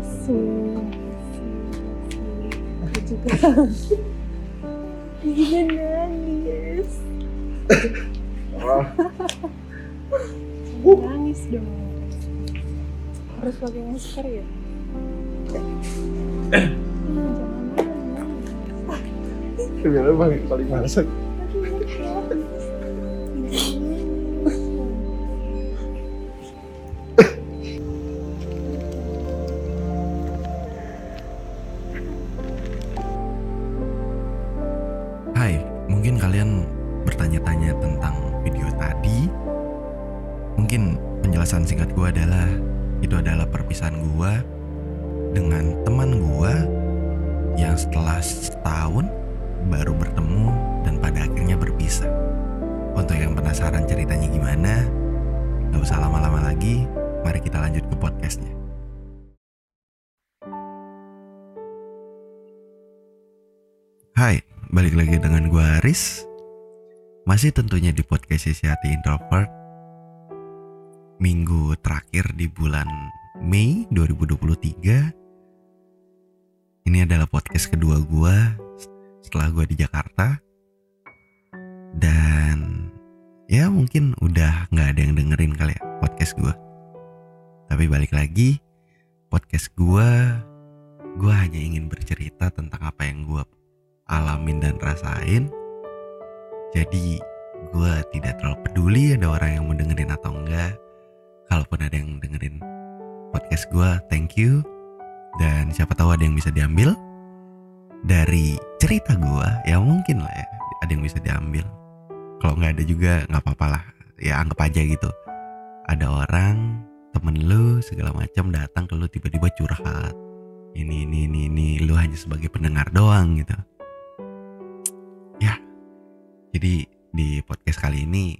masuk aku juga ingin nangis Ah, nangis dong harus pakai masker ya Ah, sebenarnya paling paling dengan teman gue yang setelah setahun baru bertemu dan pada akhirnya berpisah. Untuk yang penasaran ceritanya gimana, gak usah lama-lama lagi, mari kita lanjut ke podcastnya. Hai, balik lagi dengan gue Aris Masih tentunya di podcast Sisi Hati Introvert Minggu terakhir di bulan Mei 2023 Ini adalah podcast kedua gue setelah gue di Jakarta Dan ya mungkin udah gak ada yang dengerin kali ya podcast gue Tapi balik lagi podcast gue Gue hanya ingin bercerita tentang apa yang gue alamin dan rasain. Jadi gue tidak terlalu peduli ada orang yang mau atau enggak. Kalaupun ada yang dengerin podcast gue, thank you. Dan siapa tahu ada yang bisa diambil dari cerita gue, ya mungkin lah ya ada yang bisa diambil. Kalau nggak ada juga nggak apa-apa lah, ya anggap aja gitu. Ada orang temen lu segala macam datang ke lu tiba-tiba curhat. Ini ini ini ini lu hanya sebagai pendengar doang gitu. Jadi di podcast kali ini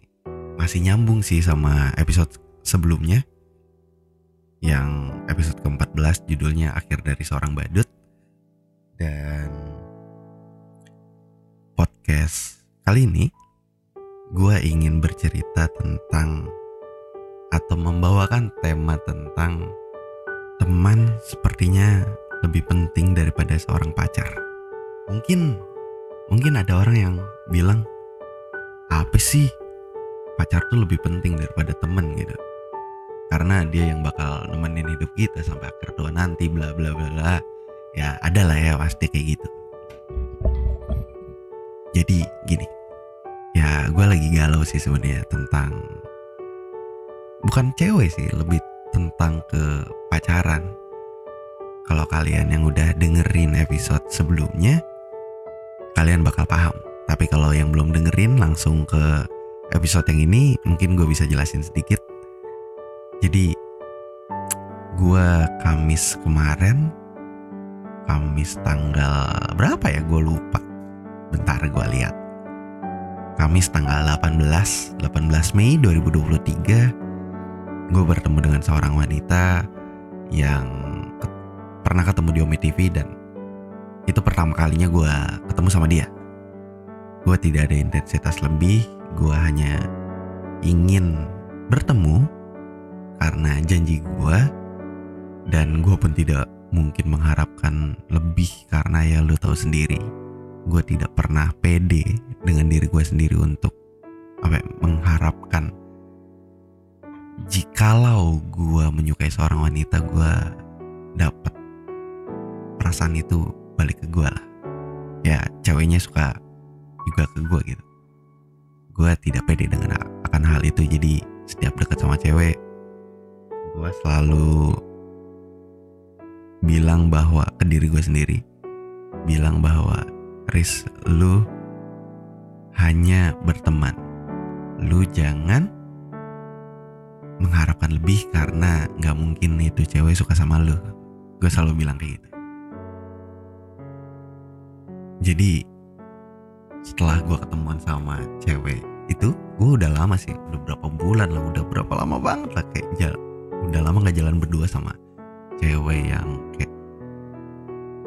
masih nyambung sih sama episode sebelumnya yang episode ke-14 judulnya Akhir dari Seorang Badut. Dan podcast kali ini gue ingin bercerita tentang atau membawakan tema tentang teman sepertinya lebih penting daripada seorang pacar. Mungkin mungkin ada orang yang bilang apa sih? Pacar tuh lebih penting daripada temen gitu karena dia yang bakal nemenin hidup kita sampai akhir tua nanti bla bla bla bla. Ya ada lah ya pasti kayak gitu. Jadi gini. Ya gue lagi galau sih sebenarnya tentang bukan cewek sih lebih tentang ke pacaran. Kalau kalian yang udah dengerin episode sebelumnya kalian bakal paham. Tapi kalau yang belum dengerin langsung ke episode yang ini mungkin gue bisa jelasin sedikit. Jadi gue Kamis kemarin Kamis tanggal berapa ya gue lupa. Bentar gue lihat. Kamis tanggal 18 18 Mei 2023 gue bertemu dengan seorang wanita yang ke- pernah ketemu di Omi TV dan itu pertama kalinya gue ketemu sama dia gue tidak ada intensitas lebih gue hanya ingin bertemu karena janji gue dan gue pun tidak mungkin mengharapkan lebih karena ya lu tahu sendiri gue tidak pernah pede dengan diri gue sendiri untuk apa ya, mengharapkan. Jikalau gue menyukai seorang wanita gue dapat perasaan itu balik ke gue lah. Ya ceweknya suka juga ke gue gitu. Gue tidak pede dengan akan hal itu. Jadi setiap dekat sama cewek gue selalu bilang bahwa ke diri gue sendiri bilang bahwa Riz lu hanya berteman. Lu jangan mengharapkan lebih karena nggak mungkin itu cewek suka sama lu. Gue selalu bilang kayak gitu. Jadi setelah gue ketemuan sama cewek itu gue udah lama sih udah berapa bulan lah udah berapa lama banget lah kayak jal- udah lama nggak jalan berdua sama cewek yang kayak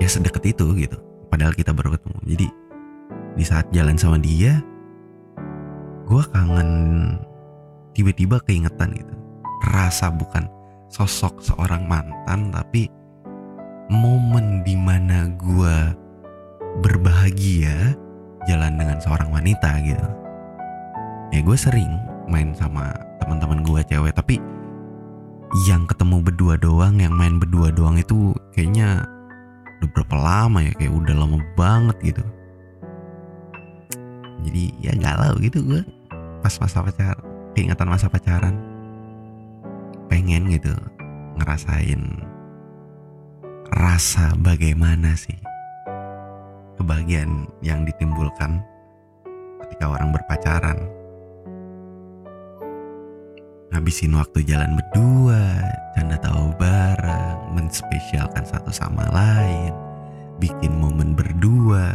ya sedekat itu gitu. Padahal kita baru ketemu. Jadi di saat jalan sama dia gue kangen tiba-tiba keingetan gitu. Rasa bukan sosok seorang mantan tapi momen di mana gue berbahagia jalan dengan seorang wanita gitu. Ya gue sering main sama teman-teman gue cewek tapi yang ketemu berdua doang yang main berdua doang itu kayaknya udah berapa lama ya kayak udah lama banget gitu. Jadi ya galau gitu gue pas masa pacaran keingatan masa pacaran. Pengen gitu ngerasain rasa bagaimana sih kebahagiaan yang ditimbulkan ketika orang berpacaran ngabisin waktu jalan berdua canda tahu bareng menspesialkan satu sama lain bikin momen berdua.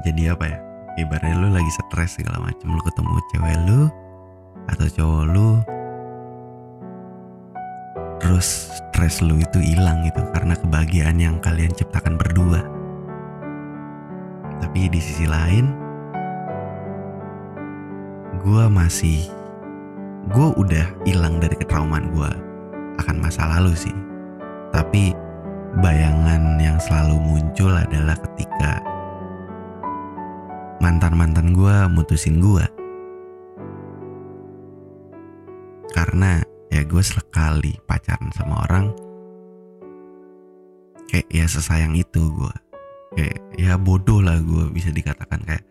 Jadi apa ya? Ibaratnya lu lagi stres segala macem lu ketemu cewek lu atau cowok lu terus stres lu itu hilang gitu karena kebahagiaan yang kalian ciptakan berdua. Tapi di sisi lain gue masih gue udah hilang dari ketraumaan gue akan masa lalu sih. Tapi bayangan yang selalu muncul adalah ketika mantan-mantan gue mutusin gue karena ya gue sekali pacaran sama orang kayak ya sesayang itu gue kayak ya bodoh lah gue bisa dikatakan kayak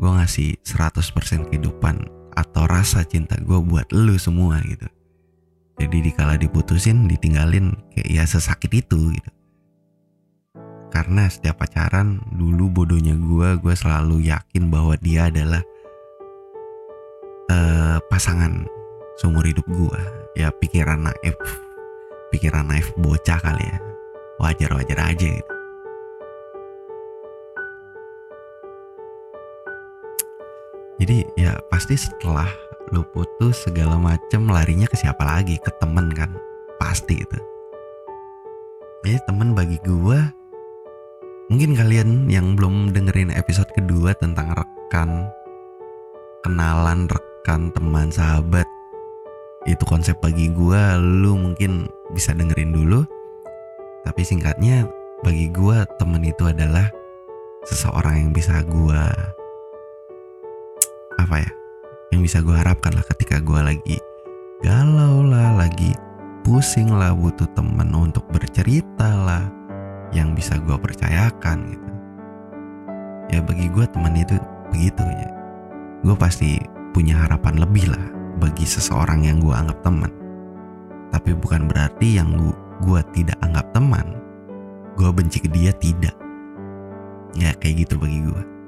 gue ngasih 100% kehidupan atau rasa cinta gue buat lu semua gitu. Jadi dikala diputusin ditinggalin kayak ya sesakit itu gitu. Karena setiap pacaran dulu bodohnya gue gue selalu yakin bahwa dia adalah uh, pasangan seumur hidup gue ya pikiran naif pikiran naif bocah kali ya. Wajar wajar aja gitu jadi ya pasti setelah lu putus segala macem larinya ke siapa lagi? Ke temen kan? Pasti itu. Jadi temen bagi gua mungkin kalian yang belum dengerin episode kedua tentang rekan kenalan rekan teman sahabat itu konsep bagi gua lu mungkin bisa dengerin dulu. Tapi singkatnya bagi gua temen itu adalah seseorang yang bisa gua apa ya. Yang bisa gue harapkan lah ketika gue lagi galau lah lagi pusing lah butuh temen untuk bercerita lah yang bisa gue percayakan gitu. Ya bagi gue teman itu begitu ya. Gue pasti punya harapan lebih lah bagi seseorang yang gue anggap teman tapi bukan berarti yang gue tidak anggap teman gue benci ke dia tidak. Ya kayak gitu bagi gue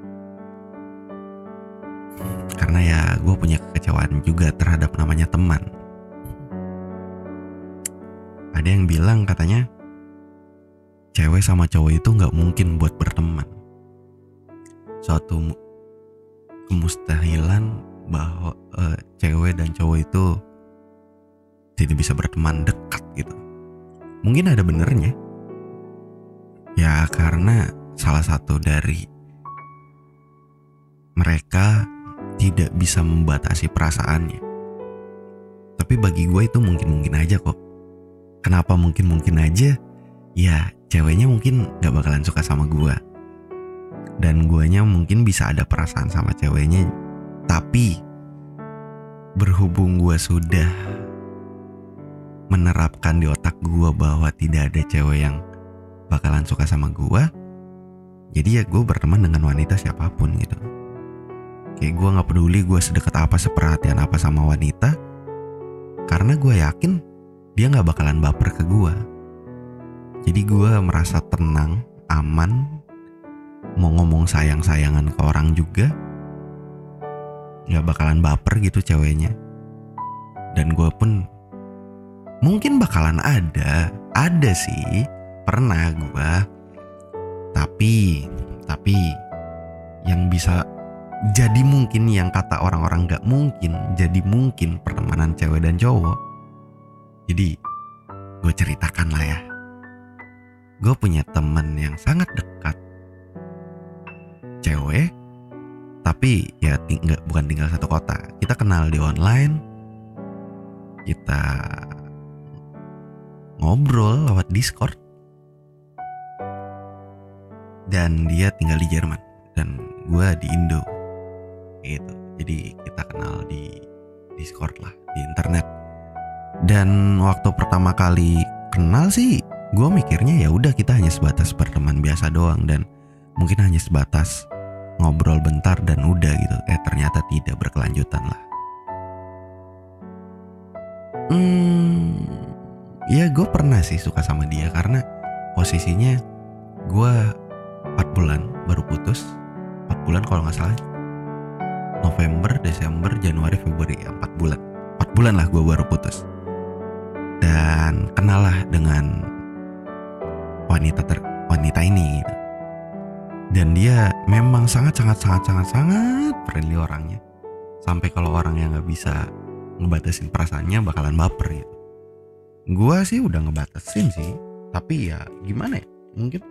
karena ya gue punya kekecewaan juga terhadap namanya teman. Ada yang bilang katanya cewek sama cowok itu nggak mungkin buat berteman. Suatu kemustahilan bahwa uh, cewek dan cowok itu tidak bisa berteman dekat gitu. Mungkin ada benernya. Ya karena salah satu dari mereka tidak bisa membatasi perasaannya. Tapi bagi gue itu mungkin-mungkin aja kok. Kenapa mungkin-mungkin aja? Ya ceweknya mungkin gak bakalan suka sama gue. Dan guanya mungkin bisa ada perasaan sama ceweknya. Tapi berhubung gue sudah menerapkan di otak gue bahwa tidak ada cewek yang bakalan suka sama gue. Jadi ya gue berteman dengan wanita siapa pun gitu kayak gue nggak peduli gue sedekat apa seperhatian apa sama wanita karena gue yakin dia nggak bakalan baper ke gue jadi gue merasa tenang aman mau ngomong sayang sayangan ke orang juga nggak bakalan baper gitu ceweknya. Dan gue pun mungkin bakalan ada ada sih pernah gue tapi tapi yang bisa jadi mungkin yang kata orang-orang gak mungkin jadi mungkin pertemanan cewek dan cowok. Jadi gue ceritakan lah ya. Gue punya temen yang sangat dekat. Cewek tapi ya tinggal bukan tinggal satu kota. Kita kenal di online. Kita ngobrol lewat Discord. Dan dia tinggal di Jerman. Dan gue di Indo gitu. Jadi kita kenal di Discord lah di internet. Dan waktu pertama kali kenal sih gue mikirnya ya udah kita hanya sebatas berteman biasa doang dan mungkin hanya sebatas ngobrol bentar dan udah gitu. Eh ternyata tidak berkelanjutan lah. Hmm ya gue pernah sih suka sama dia karena posisinya gue 4 bulan baru putus. 4 bulan kalau nggak salah November, Desember, Januari, Februari ya 4 bulan. 4 bulan lah gue baru putus. Dan kenal lah dengan wanita ter wanita ini. Gitu. dan dia memang sangat sangat sangat sangat sangat friendly orangnya. Sampai kalau orang yang nggak bisa ngebatasin perasaannya bakalan baper gitu gua sih udah ngebatasin sih. Tapi ya gimana ya? Mungkin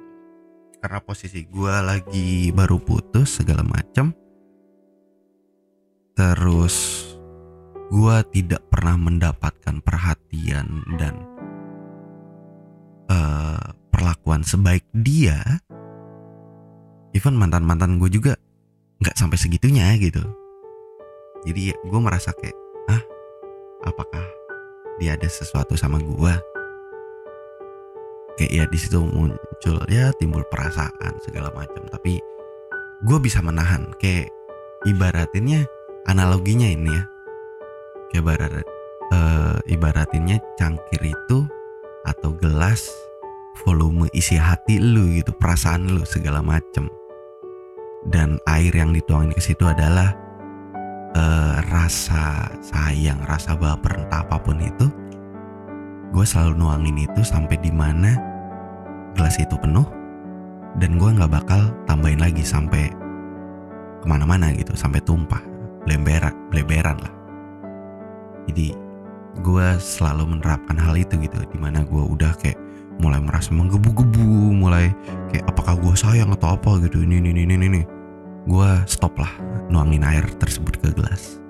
karena posisi gua lagi baru putus segala macam terus gua tidak pernah mendapatkan perhatian dan eh, perlakuan sebaik dia. Even mantan mantan gue juga nggak sampai segitunya gitu. Jadi gue merasa kayak ah apakah dia ada sesuatu sama gue kayak ya di situ muncul ya timbul perasaan segala macam. Tapi gue bisa menahan. Kayak ibaratinnya analoginya ini ya. Ibarat eh, ibaratinnya cangkir itu atau gelas volume isi hati lu gitu perasaan lu segala macem. Dan air yang dituangin ke situ adalah eh, rasa sayang rasa baper entah apa pun itu gue selalu nuangin itu sampai di mana gelas itu penuh dan gue nggak bakal tambahin lagi sampai ke mana-mana gitu sampai tumpah blemberan bleberan lah. Jadi gue selalu menerapkan hal itu gitu di mana gue udah kayak mulai merasa menggebu-gebu mulai kayak apakah gue sayang atau apa? gitu. Ini ini ini ini gue stop lah nuangin air tersebut ke gelas.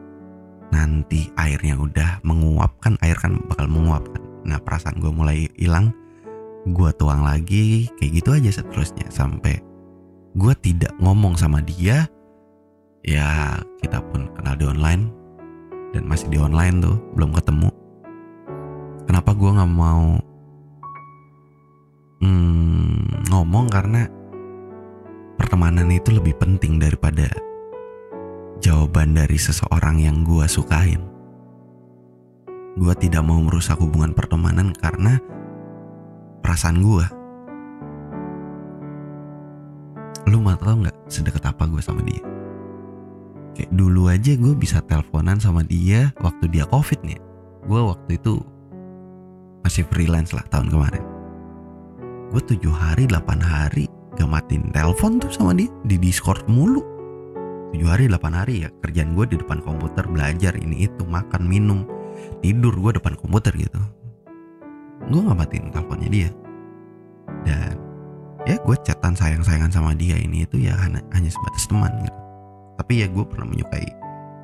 Nanti airnya udah menguap kan air kan bakal menguap kan. Nah perasaan gue mulai hilang. Gue tuang lagi kayak gitu aja seterusnya sampai gue tidak ngomong sama dia ya kita pun kenal di online dan masih di online tuh belum ketemu kenapa gue nggak mau hmm, ngomong karena pertemanan itu lebih penting daripada jawaban dari seseorang yang gue sukain. Gue tidak mau merusak hubungan pertemanan karena perasaan gue. Lu mau tau nggak sedekat apa gue sama dia? Kayak dulu aja gue bisa teleponan sama dia waktu dia covid nih. Gue waktu itu masih freelance lah tahun kemarin. Gue tujuh hari 8 hari gak matiin telepon tuh sama dia di discord mulu. Tujuh hari 8 hari ya kerjaan gue di depan komputer belajar ini itu makan minum tidur gue depan komputer gitu. Gue gak matiin teleponnya dia. Dan ya gue chatan sayang-sayangan sama dia ini itu ya hanya, hanya sebatas teman gitu tapi ya gue pernah menyukai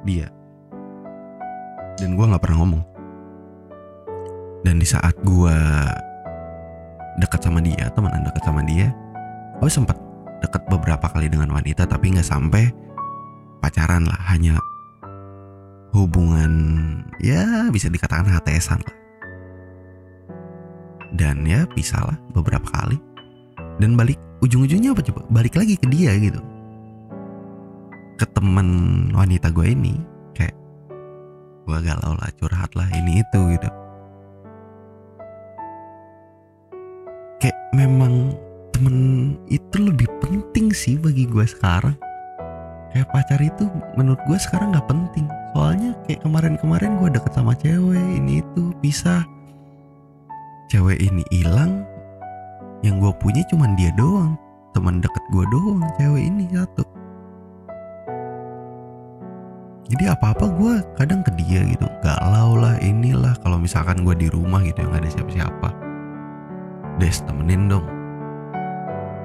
dia. Dan gue nggak pernah ngomong. Dan di saat gue dekat sama dia temenan dekat sama dia gue sempat dekat beberapa kali dengan wanita tapi nggak sampai pacaran lah. Hanya hubungan ya bisa dikatakan HTSan lah. Dan ya bisa lah beberapa kali. Dan balik ujung-ujungnya apa coba? Balik lagi ke dia gitu ke temen wanita gue ini kayak gue galau lah curhat lah ini itu gitu. Kayak memang temen itu lebih penting sih bagi gue sekarang. Kayak pacar itu menurut gue sekarang nggak penting. Soalnya kayak kemarin-kemarin gue deket sama cewek ini itu bisa cewek ini hilang yang gue punya cuman dia doang. Teman deket gue doang cewek ini satu jadi apa-apa gue kadang ke dia gitu. Galau lah inilah. Kalau misalkan gue di rumah gitu yang ada siapa-siapa. Des temenin dong.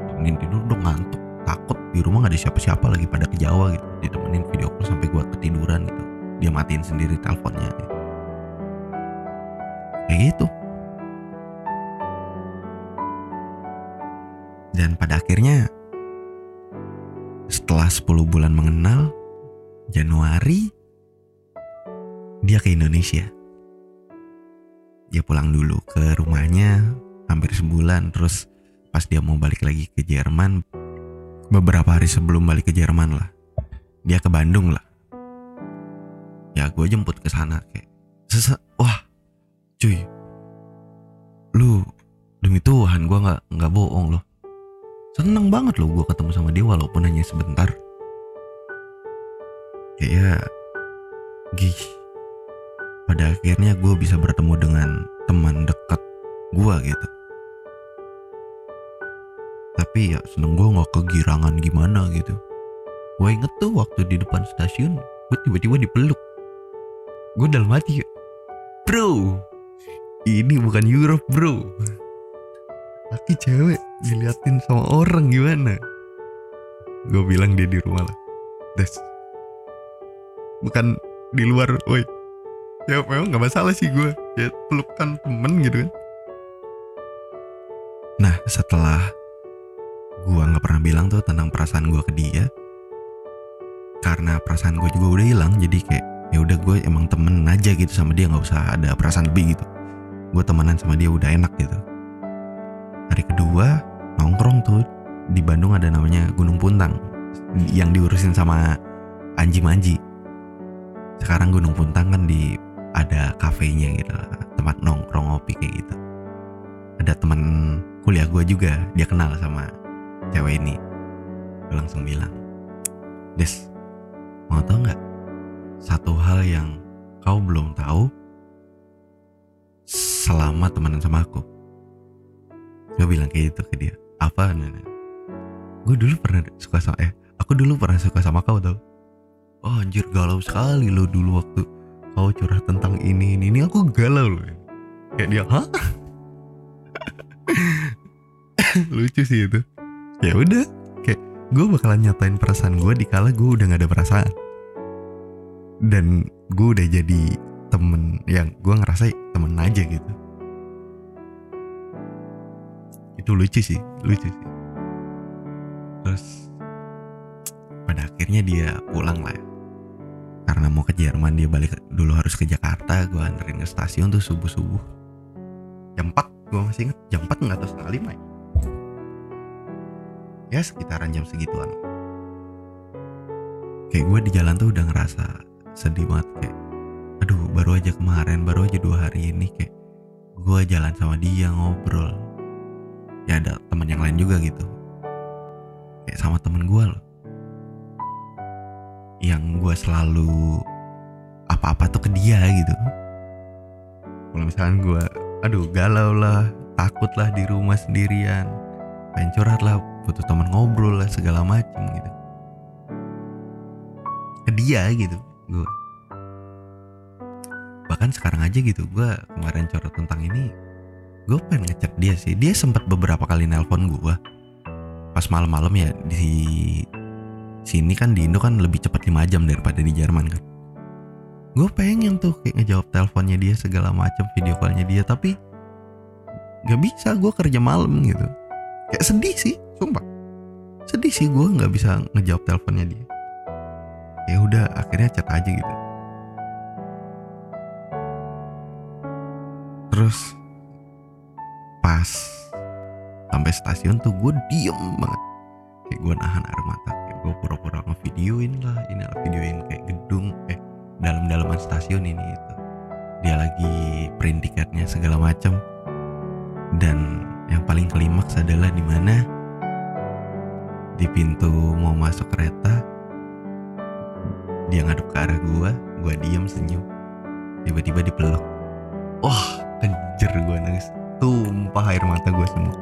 Temenin tidur dong ngantuk. Takut di rumah gak ada siapa-siapa lagi pada ke Jawa gitu. Ditemenin video call sampai gue ketiduran gitu. Dia matiin sendiri teleponnya gitu. kayak gitu. Dan pada akhirnya setelah 10 bulan mengenal Januari dia ke Indonesia. Dia pulang dulu ke rumahnya hampir sebulan terus pas dia mau balik lagi ke Jerman beberapa hari sebelum balik ke Jerman lah dia ke Bandung lah. Ya gue jemput ke sana kayak sese wah cuy lu demi Tuhan gue nggak nggak bohong loh. Seneng banget loh gue ketemu sama dia walaupun hanya sebentar kayak gih. Pada akhirnya gue bisa bertemu dengan teman dekat gue gitu. Tapi ya seneng gue nggak kegirangan gimana gitu. Gue inget tuh waktu di depan stasiun gue tiba-tiba dipeluk. Gue dalam hati ya bro ini bukan Europe bro. Laki cewek diliatin sama orang gimana? Gue bilang dia di rumah lah. Des bukan di luar woi. Ya memang nggak masalah sih gue ya pelukan temen gitu kan. Nah setelah gue nggak pernah bilang tuh tentang perasaan gue ke dia karena perasaan gue juga udah hilang jadi kayak ya udah gue emang temen aja gitu sama dia nggak usah ada perasaan lebih gitu. Gue temenan sama dia udah enak gitu. Hari kedua nongkrong tuh di Bandung ada namanya Gunung Puntang yang diurusin sama Anji Manji sekarang Gunung Puntang kan di ada kafenya gitu tempat nongkrong ngopi kayak gitu. Ada teman kuliah gue juga dia kenal sama cewek ini. Gue langsung bilang Des mau tau nggak? Satu hal yang kau belum tahu selama temenan sama aku. Gue bilang kayak gitu ke dia apa? Nana gue dulu pernah suka sama eh aku dulu pernah suka sama kau tau oh anjir galau sekali lo dulu waktu kau curah tentang ini ini ini aku galau loh. Kayak dia hah? Lucu sih itu. Ya udah kayak gue bakalan nyatain perasaan gue di kala gue udah gak ada perasaan. Dan gue udah jadi temen yang gue ngerasa temen aja gitu. Itu lucu sih lucu sih. Terus pada akhirnya dia pulang lah ya. Karena mau ke Jerman dia balik dulu harus ke Jakarta. Gue anterin ke stasiun tuh subuh subuh jam 4 gue masih inget. Jam 4 nggak tahu setengah lima ya? Ya sekitaran jam segituan. Kayak gue di jalan tuh udah ngerasa sedih banget. Kayak aduh baru aja kemarin baru aja dua hari ini. Kayak gue jalan sama dia ngobrol. Ya ada teman yang lain juga gitu. Kayak sama temen gue loh yang gue selalu apa-apa tuh ke dia gitu. Kalau misalkan gue aduh galau lah takut lah di rumah sendirian pengen lah butuh teman ngobrol lah segala macem gitu. Ke dia gitu gue bahkan sekarang aja gitu gue kemarin curhat tentang ini gue pengen ngechat dia sih. Dia sempat beberapa kali nelpon gue pas malam-malam ya di sini kan di Indo kan lebih cepat 5 jam daripada di Jerman kan? Gue pengen tuh kayak ngejawab teleponnya dia segala macam video callnya dia tapi nggak bisa gue kerja malam gitu. Kayak sedih sih sumpah. Sedih sih gue nggak bisa ngejawab teleponnya dia. Ya udah akhirnya chat aja gitu. Terus pas sampai stasiun tuh gue diem banget. Kayak gue nahan air mata gue pura-pura ngevideoin lah. Inilah videoin kayak gedung eh dalam-dalaman stasiun ini itu dia lagi print tiketnya segala macam dan yang paling klimaks adalah di mana? Di pintu mau masuk kereta dia ngadep ke arah gua gua diem senyum. Tiba-tiba dipeluk. Wah kejer gua nangis. Tumpah air mata gua semua.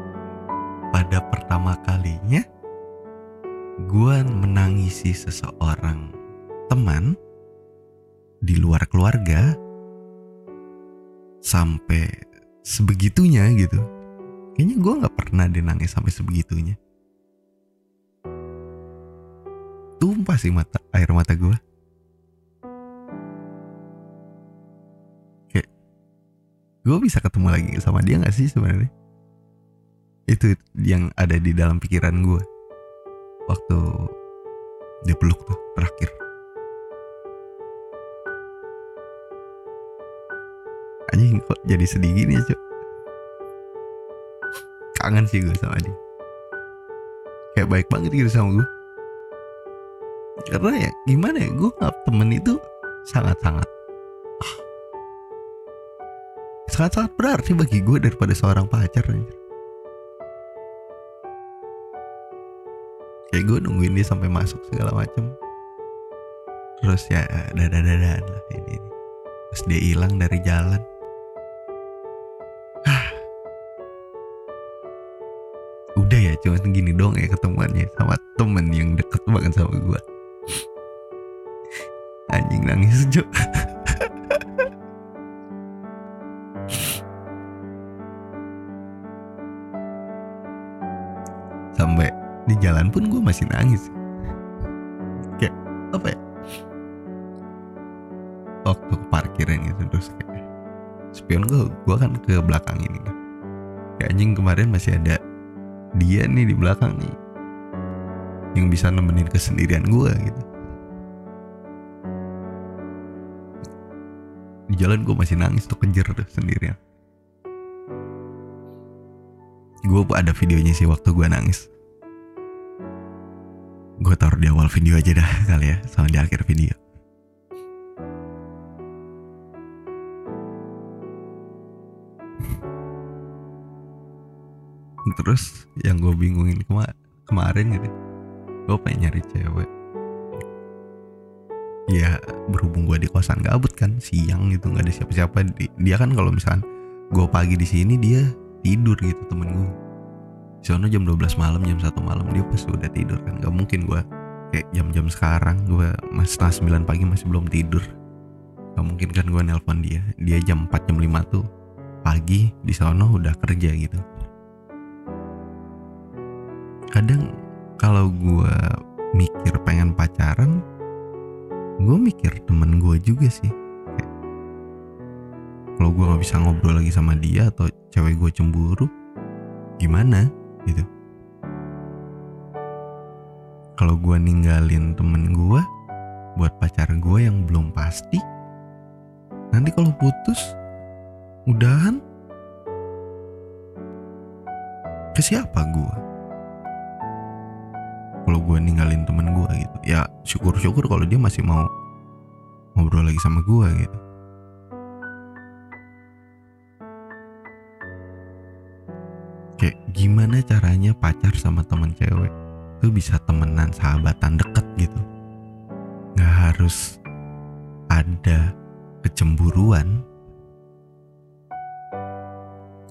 Pada pertama kalinya gua menangisi seseorang teman di luar keluarga sampai sebegitunya gitu. Kayaknya gue nggak pernah dia nangis sampai sebegitunya. Tumpah sih mata air mata gue kayak gue bisa ketemu lagi sama dia nggak sih sebenarnya? Itu yang ada di dalam pikiran gue waktu dipeluk tuh terakhir. Anjing kok jadi sedih gini ya cok kangen sih gue sama dia. Kayak baik banget gitu sama gue karena ya gimana ya gue nggak temen itu sangat sangat sangat sangat berarti bagi gue daripada seorang pacar anjir. Gue nungguin dia sampai masuk segala macem. Terus ya dadah dadahan lah ini, terus dia hilang dari jalan. Hah. udah ya cuma gini dong ya ketemuannya sama temen yang deket banget sama gue anjing nangis Jo sampai jalan pun gue masih nangis. Kayak apa ya? Waktu ke parkiran gitu terus kayak spion gue gue kan ke belakang ini kayak anjing kemarin masih ada dia nih di belakang nih yang bisa nemenin kesendirian gue gitu. Di jalan gue masih nangis tuh kejer tuh sendirian. Gue ada videonya sih waktu gue nangis gue taruh di awal video aja dah kali ya. Sama di akhir video. Terus yang gue bingungin kema kemarin gitu gue pengen nyari cewek. Ya berhubung gue di kosan gabut kan siang gitu nggak ada siapa-siapa. Di- dia kan kalau misalkan gue pagi di sini dia tidur gitu temen gue sana jam 12 malam jam 1 malam. Dia pasti udah tidur kan. Gak mungkin gue kayak jam-jam sekarang gue masih setengah 9 pagi masih belum tidur. Gak mungkin kan gue nelpon dia. Dia jam 4 jam 5 tuh pagi di sana udah kerja gitu. Kadang kalau gue mikir pengen pacaran gue mikir temen gue juga sih. Kalau gue nggak bisa ngobrol lagi sama dia atau cewek gue cemburu gimana gitu. Kalau gue ninggalin temen gue buat pacar gue yang belum pasti nanti kalau putus udahan? Ke siapa gue kalau gue ninggalin temen gue gitu. Ya syukur-syukur kalau dia masih mau ngobrol lagi sama gue gitu gimana caranya pacar sama temen cewek tuh bisa temenan sahabatan deket gitu? Nggak harus ada kecemburuan.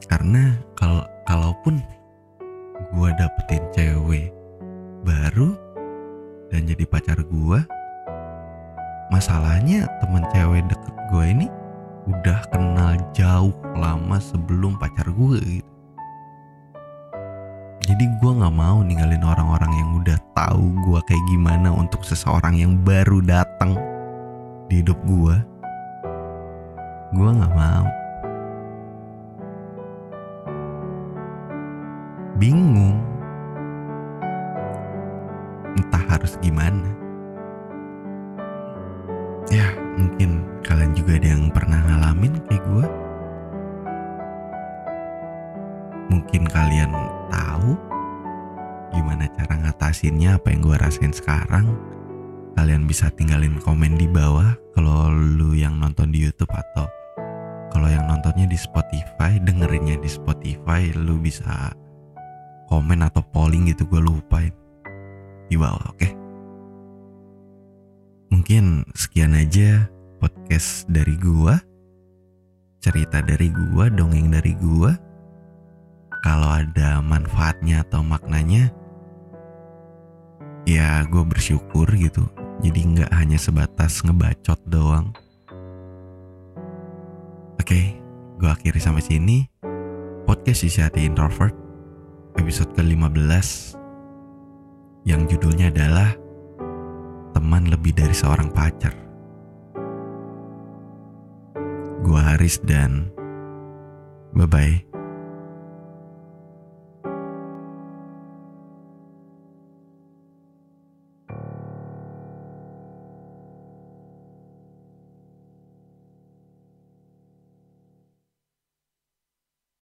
Karena kalau kalaupun gue dapetin cewek baru dan jadi pacar gue masalahnya temen cewek deket gue ini udah kenal jauh lama sebelum pacar gue gitu jadi gue nggak mau ninggalin orang-orang yang udah tahu gue kayak gimana untuk seseorang yang baru datang di hidup gue gue nggak mau. Bingung cara ngatasinnya apa yang gue rasain sekarang kalian bisa tinggalin komen di bawah kalau lu yang nonton di YouTube atau kalau yang nontonnya di Spotify dengerinnya di Spotify lu bisa komen atau polling gitu gue lupa di bawah oke? Mungkin sekian aja podcast dari gua cerita dari gua dongeng dari gua. Kalau ada manfaatnya atau maknanya ya gue bersyukur gitu. Jadi nggak hanya sebatas ngebacot doang. Oke gue akhiri sampai sini. Podcast isi hati introvert episode ke-15 yang judulnya adalah teman lebih dari seorang pacar. Gue Haris dan bye bye